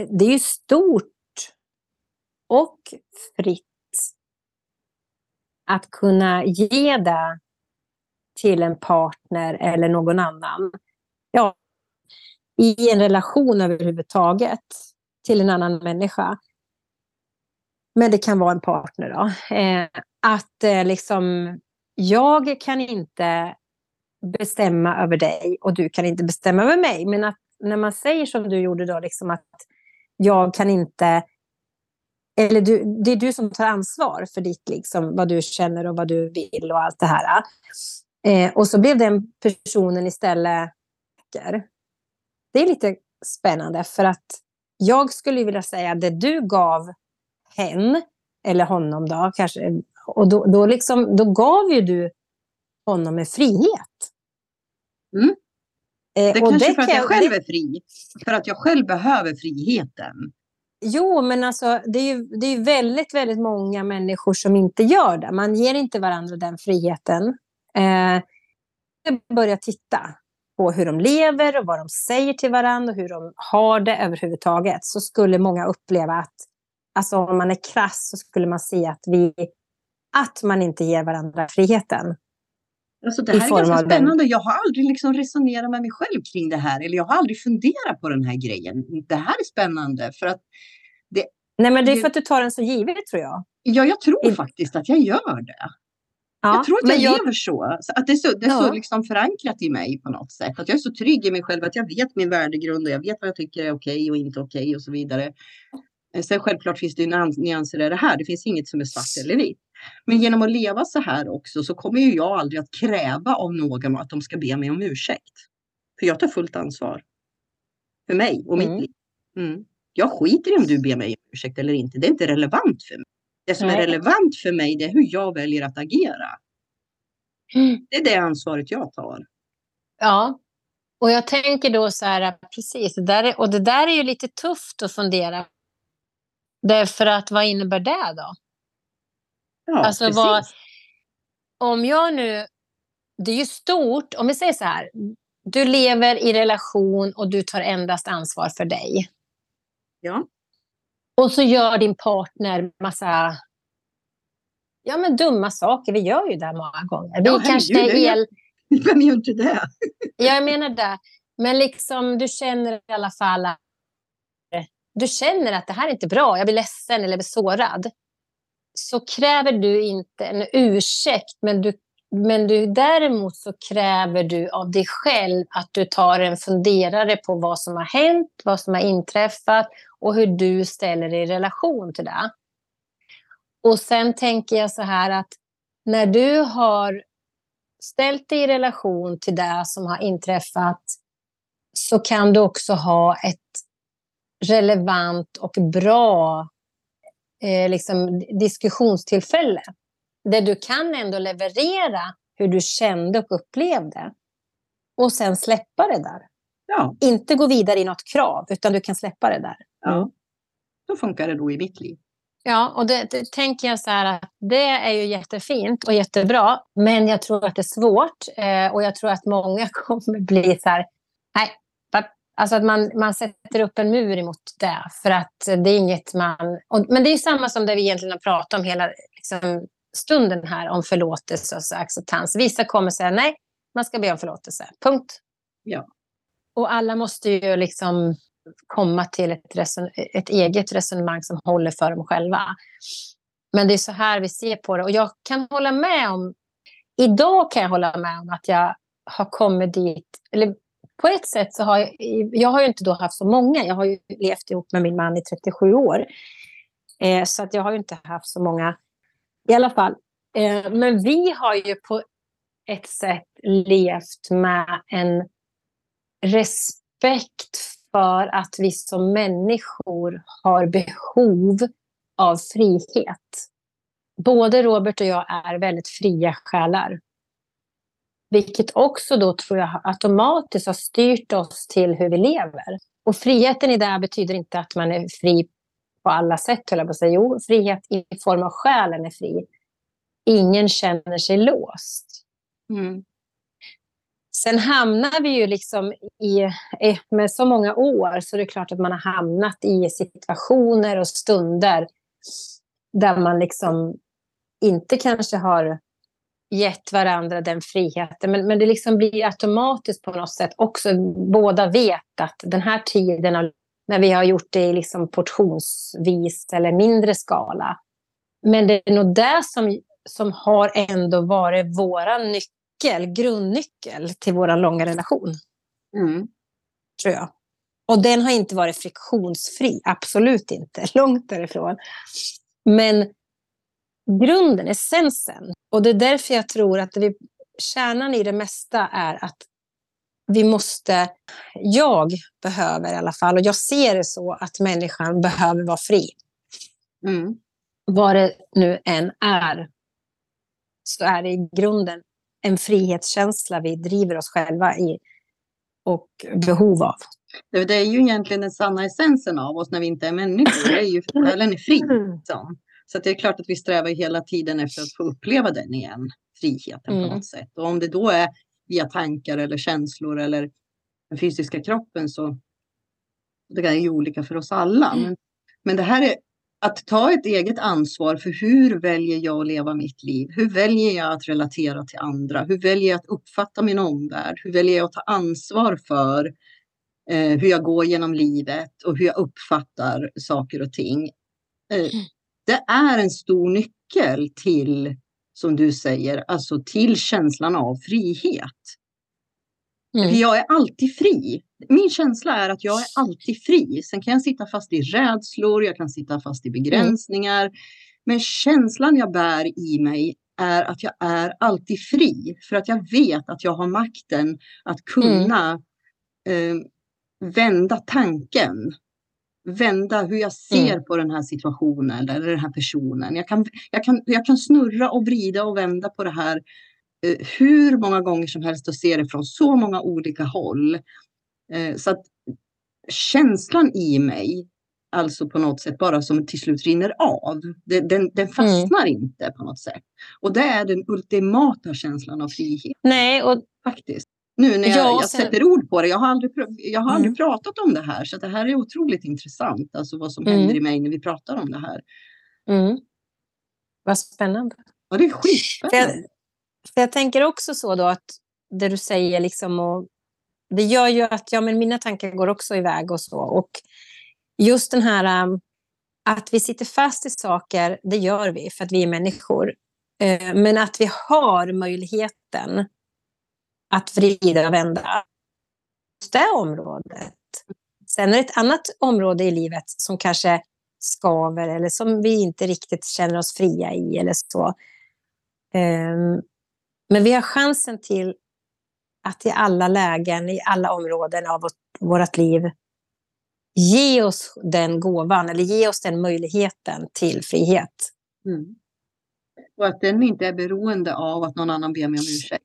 det är ju stort och fritt att kunna ge det till en partner eller någon annan. Ja, I en relation överhuvudtaget till en annan människa. Men det kan vara en partner då. Eh, att eh, liksom, jag kan inte bestämma över dig och du kan inte bestämma över mig. Men att när man säger som du gjorde då, liksom att jag kan inte... Eller du, det är du som tar ansvar för ditt, liksom, vad du känner och vad du vill och allt det här. Eh, och så blev den personen istället Det är lite spännande för att jag skulle vilja säga att det du gav hen, eller honom då kanske, och då, då, liksom, då gav ju du honom en frihet. Mm. Eh, det är kanske det för att jag själv är fri. För att jag själv behöver friheten. Jo, men alltså, det är ju det är väldigt, väldigt många människor som inte gör det. Man ger inte varandra den friheten. Eh, börja titta på hur de lever och vad de säger till varandra och hur de har det överhuvudtaget så skulle många uppleva att alltså om man är krass så skulle man se att, vi, att man inte ger varandra friheten. Alltså det här är ganska spännande. Jag har aldrig liksom resonerat med mig själv kring det här. Eller jag har aldrig funderat på den här grejen. Det här är spännande för att det, Nej, men det är för att du tar den så givet tror jag. Ja, jag tror I... faktiskt att jag gör det. Ja, jag tror att jag, jag lever så. Att det är så, det är ja. så liksom förankrat i mig på något sätt. Att jag är så trygg i mig själv att jag vet min värdegrund och jag vet vad jag tycker är okej och inte okej och så vidare. Sen självklart finns det nyanser i det här. Det finns inget som är svart eller vitt. Men genom att leva så här också så kommer ju jag aldrig att kräva av någon att de ska be mig om ursäkt. För jag tar fullt ansvar. För mig och mm. mitt liv. Mm. Jag skiter i om du ber mig om ursäkt eller inte. Det är inte relevant för mig. Det som Nej. är relevant för mig det är hur jag väljer att agera. Mm. Det är det ansvaret jag tar. Ja, och jag tänker då så här, precis, det där är, och det där är ju lite tufft att fundera. Därför att vad innebär det då? Ja, alltså precis. Vad, om jag nu, det är ju stort, om vi säger så här, du lever i relation och du tar endast ansvar för dig. Ja. Och så gör din partner massa ja, men dumma saker. Vi gör ju det många gånger. Vi ja, kanske är el... (laughs) Vem gör inte det? ja, jag menar det. Men liksom, du känner i alla fall att du känner att det här är inte bra, jag blir ledsen eller blir sårad. Så kräver du inte en ursäkt, men, du, men du, däremot så kräver du av dig själv att du tar en funderare på vad som har hänt, vad som har inträffat och hur du ställer dig i relation till det. Och sen tänker jag så här att när du har ställt dig i relation till det som har inträffat så kan du också ha ett relevant och bra eh, liksom, diskussionstillfälle. Där du kan ändå leverera hur du kände och upplevde. Och sen släppa det där. Ja. Inte gå vidare i något krav, utan du kan släppa det där. Ja. Så funkar det då i mitt liv. Ja, och det, det, tänker jag så här att det är ju jättefint och jättebra. Men jag tror att det är svårt eh, och jag tror att många (laughs) kommer bli så här, nej, Alltså att man, man sätter upp en mur emot det. För att det är inget man... Och, men det är samma som det vi egentligen har pratat om hela liksom, stunden här. Om förlåtelse och acceptans. Vissa kommer säga nej, man ska be om förlåtelse. Punkt. Ja. Och alla måste ju liksom komma till ett, reson, ett eget resonemang som håller för dem själva. Men det är så här vi ser på det. Och jag kan hålla med om... Idag kan jag hålla med om att jag har kommit dit... Eller på ett sätt så har jag, jag har ju inte då haft så många. Jag har ju levt ihop med min man i 37 år. Eh, så att jag har ju inte haft så många i alla fall. Eh, men vi har ju på ett sätt levt med en respekt för att vi som människor har behov av frihet. Både Robert och jag är väldigt fria själar. Vilket också då tror jag automatiskt har styrt oss till hur vi lever. Och friheten i det betyder inte att man är fri på alla sätt, höll jag på att säga. Jo, frihet i form av själen är fri. Ingen känner sig låst. Mm. Sen hamnar vi ju liksom i, med så många år så det är klart att man har hamnat i situationer och stunder där man liksom inte kanske har gett varandra den friheten. Men, men det liksom blir automatiskt på något sätt också. Båda vet att den här tiden, när vi har gjort det liksom portionsvis eller mindre skala. Men det är nog det som, som har ändå varit vår nyckel, grundnyckel till vår långa relation. Mm. Tror jag. Och den har inte varit friktionsfri, absolut inte, (laughs) långt därifrån. Men grunden, essensen. Och det är därför jag tror att vi, kärnan i det mesta är att vi måste, jag behöver i alla fall, och jag ser det så att människan behöver vara fri. Mm. Vad det nu än är, så är det i grunden en frihetskänsla vi driver oss själva i och behov av. Det är ju egentligen den sanna essensen av oss när vi inte är människor. Det är ju, själen är fri. (laughs) Liksom. Så det är klart att vi strävar hela tiden efter att få uppleva den igen, friheten mm. på något sätt. Och om det då är via tankar eller känslor eller den fysiska kroppen så det är ju olika för oss alla. Mm. Men, men det här är att ta ett eget ansvar för hur väljer jag att leva mitt liv? Hur väljer jag att relatera till andra? Hur väljer jag att uppfatta min omvärld? Hur väljer jag att ta ansvar för eh, hur jag går genom livet och hur jag uppfattar saker och ting? Eh, mm det är en stor nyckel till, som du säger, alltså till känslan av frihet. Mm. Jag är alltid fri. Min känsla är att jag är alltid fri. Sen kan jag sitta fast i rädslor, jag kan sitta fast i begränsningar. Mm. Men känslan jag bär i mig är att jag är alltid fri. För att jag vet att jag har makten att kunna mm. eh, vända tanken vända hur jag ser mm. på den här situationen eller den här personen. Jag kan, jag, kan, jag kan snurra och vrida och vända på det här eh, hur många gånger som helst och se det från så många olika håll. Eh, så att känslan i mig, alltså på något sätt bara som till slut rinner av. Den, den, den mm. fastnar mm. inte på något sätt. Och det är den ultimata känslan av frihet. Nej, och faktiskt nu när jag, ja, jag sätter ord på det. Jag har aldrig, jag har aldrig mm. pratat om det här så det här är otroligt intressant. Alltså vad som mm. händer i mig när vi pratar om det här. Mm. Vad spännande. Ja, det är skitspännande. För jag, för jag tänker också så då att det du säger liksom och det gör ju att ja, men mina tankar går också iväg och så. Och just den här um, att vi sitter fast i saker, det gör vi för att vi är människor. Uh, men att vi har möjligheten att vrida och vända det området. Sen är det ett annat område i livet som kanske skaver eller som vi inte riktigt känner oss fria i eller så. Ehm, men vi har chansen till att i alla lägen, i alla områden av vårt, vårt liv ge oss den gåvan eller ge oss den möjligheten till frihet. Mm. Och att den inte är beroende av att någon annan ber mig om ursäkt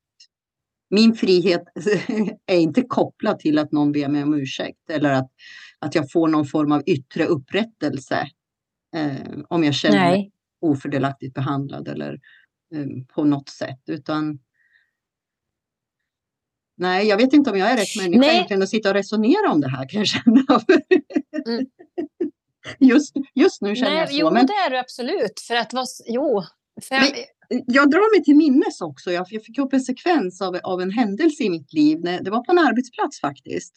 min frihet (laughs) är inte kopplad till att någon ber mig om ursäkt eller att, att jag får någon form av yttre upprättelse eh, om jag känner Nej. mig ofördelaktigt behandlad eller eh, på något sätt. Utan Nej, jag vet inte om jag är rätt människa Nej. egentligen att sitta och resonera om det här kan jag känna. mm. (laughs) just, just nu känner Nej, jag så. Jo, men... det är du absolut. För att jo, för men, jag drar mig till minnes också. Jag, fick upp en sekvens av, av en händelse i mitt liv. Det var på en arbetsplats faktiskt.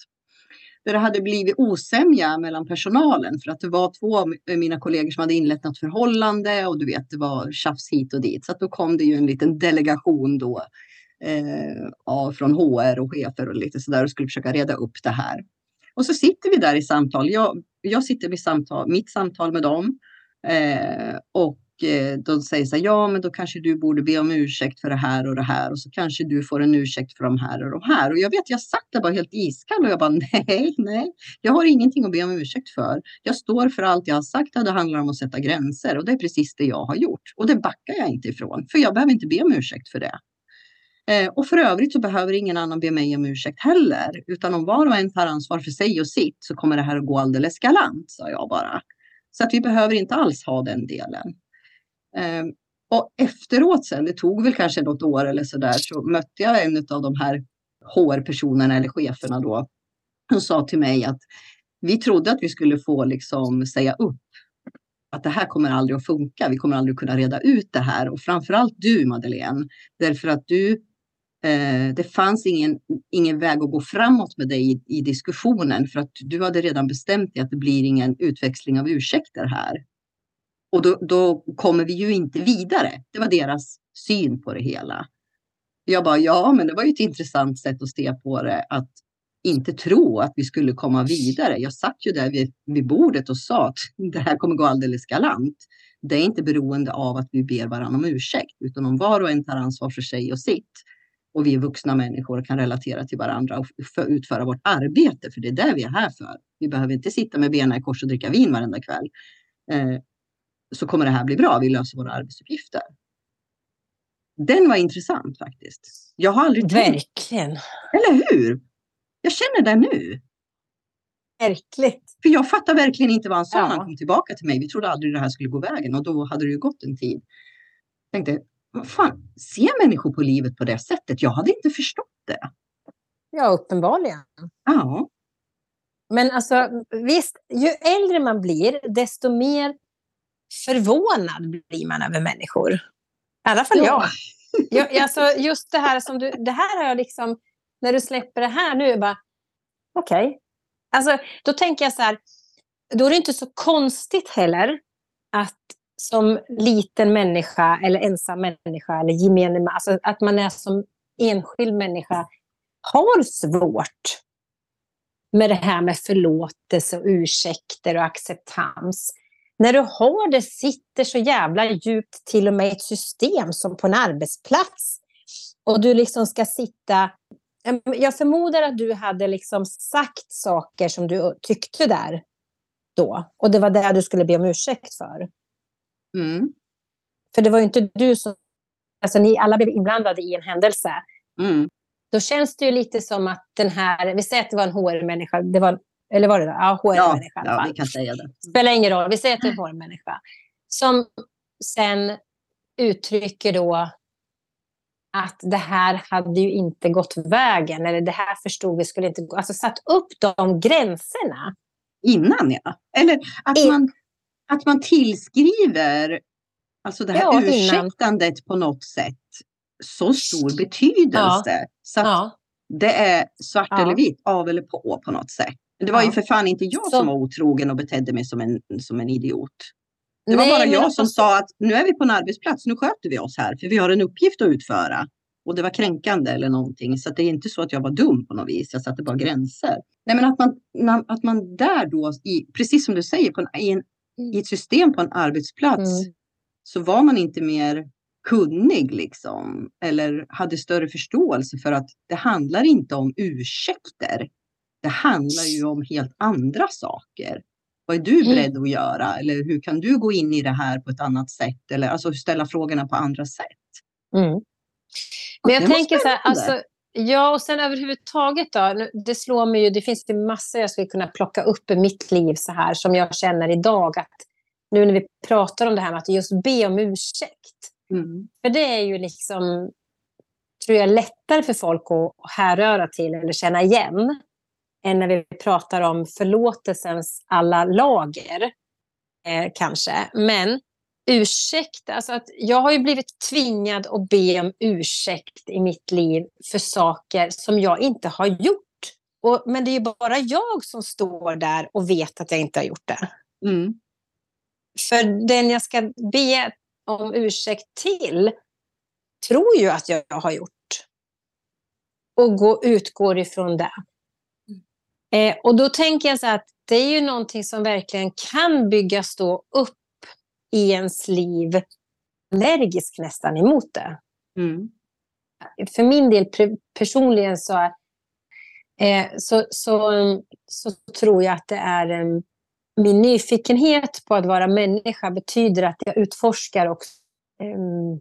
Där det hade blivit osämja mellan personalen för att det var två av mina kollegor som hade inlett något förhållande och du vet, det var tjafs hit och dit. Så då kom det ju en liten delegation då eh, från HR och chefer och lite sådär och skulle försöka reda upp det här. Och så sitter vi där i samtal. Jag, jag sitter vid samtal, mitt samtal med dem eh, och Eh, de säger så här, ja men då kanske du borde be om ursäkt för det här och det här och så kanske du får en ursäkt för de här och de här. Och jag vet, jag satt där bara helt iskall och jag bara (laughs) nej, nej, jag har ingenting att be om ursäkt för. Jag står för allt jag har sagt och det handlar om att sätta gränser och det är precis det jag har gjort. Och det backar jag inte ifrån, för jag behöver inte be om ursäkt för det. Eh, och för övrigt så behöver ingen annan be mig om ursäkt heller, utan om var och en tar ansvar för sig och sitt så kommer det här att gå alldeles galant, sa jag bara. Så att vi behöver inte alls ha den delen. Ehm, och efteråt sen, det tog väl kanske något år eller så där, så mötte jag en av de här HR-personerna eller cheferna då. Hon sa till mig att vi trodde att vi skulle få liksom säga upp. Att det här kommer aldrig att funka. Vi kommer aldrig att kunna reda ut det här. Och framförallt du Madeleine. Därför att du, eh, det fanns ingen, ingen väg att gå framåt med dig i, i diskussionen. För att du hade redan bestämt dig att det blir ingen utväxling av ursäkter här. Och då, då kommer vi ju inte vidare. Det var deras syn på det hela. Jag bara, ja, men det var ju ett intressant sätt att se på det. Att inte tro att vi skulle komma vidare. Jag satt ju där vid, vid bordet och sa att (laughs) det här kommer gå alldeles galant. Det är inte beroende av att vi ber varandra om ursäkt, utan om var och en tar ansvar för sig och sitt. Och vi är vuxna människor och kan relatera till varandra och utföra vårt arbete, för det är det vi är här för. Vi behöver inte sitta med benen i kors och dricka vin varenda kväll. Eh, så kommer det här bli bra. Vi löser våra arbetsuppgifter. Den var intressant faktiskt. Jag har aldrig Verkligen. Tänkt. Eller hur? Jag känner det nu. Verkligt. För jag fattar verkligen inte vad han sa ja. han kom tillbaka till mig. Vi trodde aldrig det här skulle gå vägen och då hade det ju gått en tid. Jag tänkte, vad fan, ser människor på livet på det sättet? Jag hade inte förstått det. Ja, uppenbarligen. Ja. Men alltså visst, ju äldre man blir, desto mer förvånad blir man över människor. I alla fall ja. jag. (laughs) jag alltså, just det här som du, det här har jag liksom, när du släpper det här nu, jag bara, okej. Okay. Alltså, då tänker jag så här, då är det inte så konstigt heller att som liten människa eller ensam människa eller gemene alltså att man är som enskild människa har svårt med det här med förlåtelse och ursäkter och acceptans när du har det sitter så jävla djupt till och med i ett system som på en arbetsplats. Och du liksom ska sitta... Jag förmodar att du hade liksom sagt saker som du tyckte där då. Och det var det du skulle be om ursäkt för. Mm. För det var ju inte du som... Alltså ni alla blev inblandade i en händelse. Mm. Då känns det ju lite som att den här... Vi säger att det var en HR-människa. Det var eller var det det? Ja, HR-människa ja, ja, vi kan säga det. Spelar ingen roll, vi säger att det är HR-människa. Som sen uttrycker då att det här hade ju inte gått vägen, eller det här förstod vi skulle inte gå. Alltså satt upp de gränserna. Innan ja. Eller att, In... man, att man tillskriver alltså det här ja, ursäktandet innan. på något sätt så stor betydelse. Ja. Så att ja. det är svart eller vitt, av eller på på något sätt. Det var ja. ju för fan inte jag så... som var otrogen och betedde mig som en, som en idiot. Det var bara jag som sa att nu är vi på en arbetsplats, nu sköter vi oss här, för vi har en uppgift att utföra. Och det var kränkande eller någonting. Så det är inte så att jag var dum på något vis. Jag satte bara gränser. Nej, men att man, att man där då, i, precis som du säger, på en, i, en, i ett system på en arbetsplats, mm. så var man inte mer kunnig liksom. Eller hade större förståelse för att det handlar inte om ursäkter. Det handlar ju om helt andra saker. Vad är du mm. beredd att göra? Eller hur kan du gå in i det här på ett annat sätt? Eller alltså ställa frågorna på andra sätt. Mm. Men jag tänker så här, alltså, ja och sen överhuvudtaget då, det slår mig ju, det finns ju massor jag skulle kunna plocka upp i mitt liv så här som jag känner idag att nu när vi pratar om det här med att just be om ursäkt. Mm. För det är ju liksom, tror jag, lättare för folk att härröra till eller känna igen än när vi pratar om förlåtelsens alla lager. Eh, kanske. Men ursäkt, alltså att jag har ju blivit tvingad att be om ursäkt i mitt liv för saker som jag inte har gjort. Och, men det är ju bara jag som står där och vet att jag inte har gjort det. Mm. För den jag ska be om ursäkt till tror ju att jag har gjort. Och gå, utgår ifrån det. Eh, och då tänker jag så att det är ju någonting som verkligen kan byggas då upp i ens liv allergisk nästan emot det. Mm. För min del personligen så, eh, så, så, så, tror jag att det är um, min nyfikenhet på att vara människa betyder att jag utforskar också um,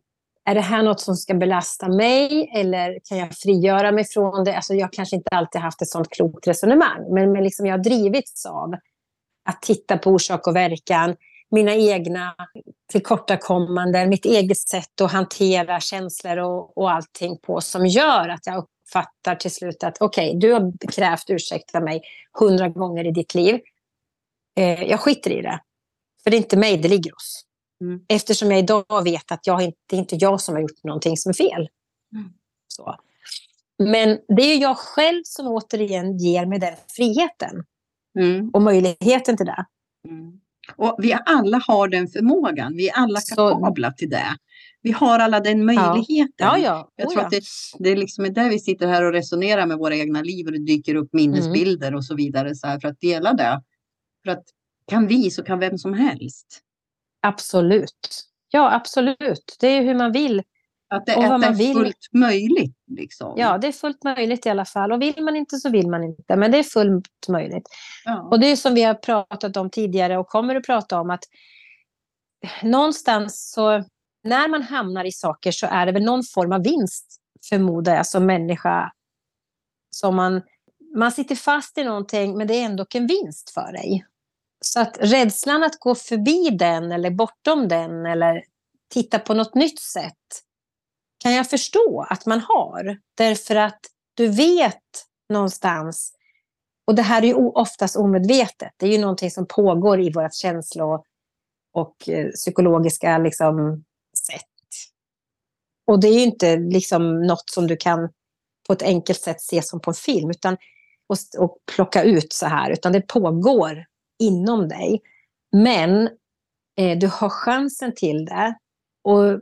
är det här något som ska belasta mig eller kan jag frigöra mig från det? Alltså jag kanske inte alltid haft ett sånt klokt resonemang, men, men liksom jag har drivits av att titta på orsak och verkan, mina egna tillkortakommanden, mitt eget sätt att hantera känslor och, och allting på som gör att jag uppfattar till slut att okej, okay, du har krävt ursäkta mig hundra gånger i ditt liv. Eh, jag skiter i det. För det är inte mig det ligger hos. Mm. Eftersom jag idag vet att jag, det är inte jag som har gjort någonting som är fel. Mm. Så. Men det är jag själv som återigen ger mig den friheten. Mm. Och möjligheten till det. Mm. Och vi alla har den förmågan. Vi är alla kapabla till det. Vi har alla den möjligheten. Ja, ja. Jag tror oh, att det, det är liksom där vi sitter här och resonerar med våra egna liv och det dyker upp minnesbilder mm. och så vidare så här, för att dela det. För att kan vi så kan vem som helst. Absolut. Ja, absolut. Det är hur man vill. Att det, att det är vill. fullt möjligt. Liksom. Ja, det är fullt möjligt i alla fall. Och vill man inte så vill man inte. Men det är fullt möjligt. Ja. Och det är som vi har pratat om tidigare och kommer att prata om att någonstans så när man hamnar i saker så är det väl någon form av vinst förmodar jag som människa. Som man, man sitter fast i någonting men det är ändå en vinst för dig. Så att rädslan att gå förbi den eller bortom den eller titta på något nytt sätt kan jag förstå att man har. Därför att du vet någonstans, och det här är ju oftast omedvetet, det är ju någonting som pågår i vårt känslo och eh, psykologiska liksom, sätt. Och det är ju inte liksom något som du kan på ett enkelt sätt se som på en film utan, och, och plocka ut så här, utan det pågår inom dig. Men eh, du har chansen till det. Och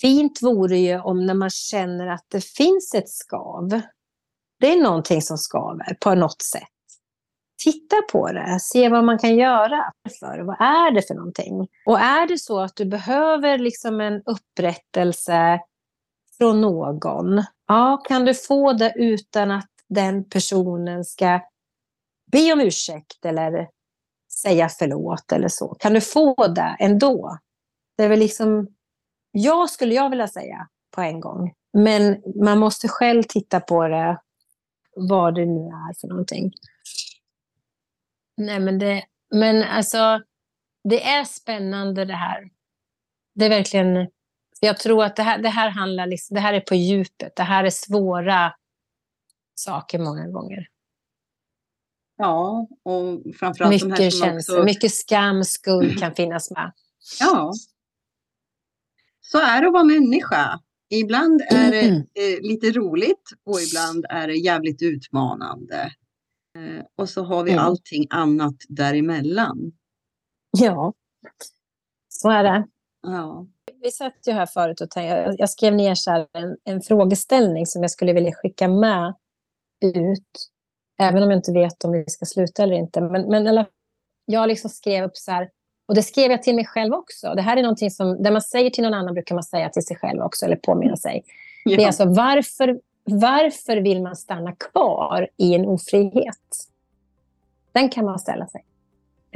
fint vore ju om när man känner att det finns ett skav. Det är någonting som skaver på något sätt. Titta på det, se vad man kan göra. För. Vad är det för någonting? Och är det så att du behöver liksom en upprättelse från någon, ja, kan du få det utan att den personen ska be om ursäkt eller säga förlåt eller så? Kan du få det ändå? Det är väl liksom, ja skulle jag vilja säga på en gång. Men man måste själv titta på det, vad det nu är för någonting. Nej, men det, men alltså, det är spännande det här. Det är verkligen, jag tror att det här, det här handlar, liksom, det här är på djupet. Det här är svåra saker många gånger. Ja, och framförallt mycket de här som känslor, också... mycket skam, skuld kan finnas med. Ja. Så är det att vara människa. Ibland är det mm. eh, lite roligt och ibland är det jävligt utmanande. Eh, och så har vi mm. allting annat däremellan. Ja, så är det. Ja. Vi satt ju här förut och tänkte, jag skrev ner så en, en frågeställning som jag skulle vilja skicka med ut Även om jag inte vet om vi ska sluta eller inte. Men, men eller, jag liksom skrev upp så här, och det skrev jag till mig själv också. Det här är någonting som, det man säger till någon annan brukar man säga till sig själv också, eller påminna sig. Ja. Det är alltså varför, varför vill man stanna kvar i en ofrihet? Den kan man ställa sig.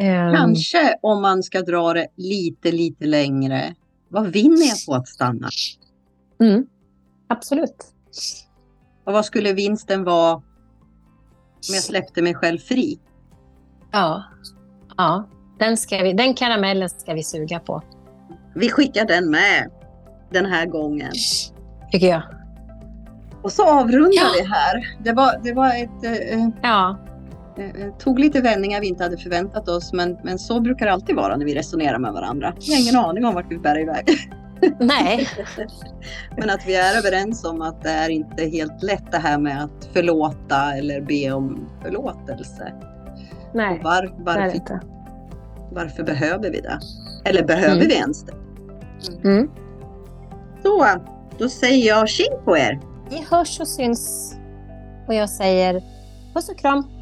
Um, Kanske om man ska dra det lite, lite längre. Vad vinner jag på att stanna? Mm, absolut. Och vad skulle vinsten vara om jag släppte mig själv fri. Ja, ja. Den, ska vi, den karamellen ska vi suga på. Vi skickar den med den här gången. Tycker jag. Och så avrundar ja. vi här. Det var, det var ett... Eh, ja. Eh, tog lite vändningar vi inte hade förväntat oss men, men så brukar det alltid vara när vi resonerar med varandra. Jag har ingen aning om vart vi bär iväg. (laughs) Nej. (laughs) Men att vi är överens om att det är inte helt lätt det här med att förlåta eller be om förlåtelse. Nej, var, varför, inte. varför behöver vi det? Eller behöver mm. vi ens det? Mm. Mm. Så, då säger jag tjing på er. Vi hörs och syns. Och jag säger puss och kram.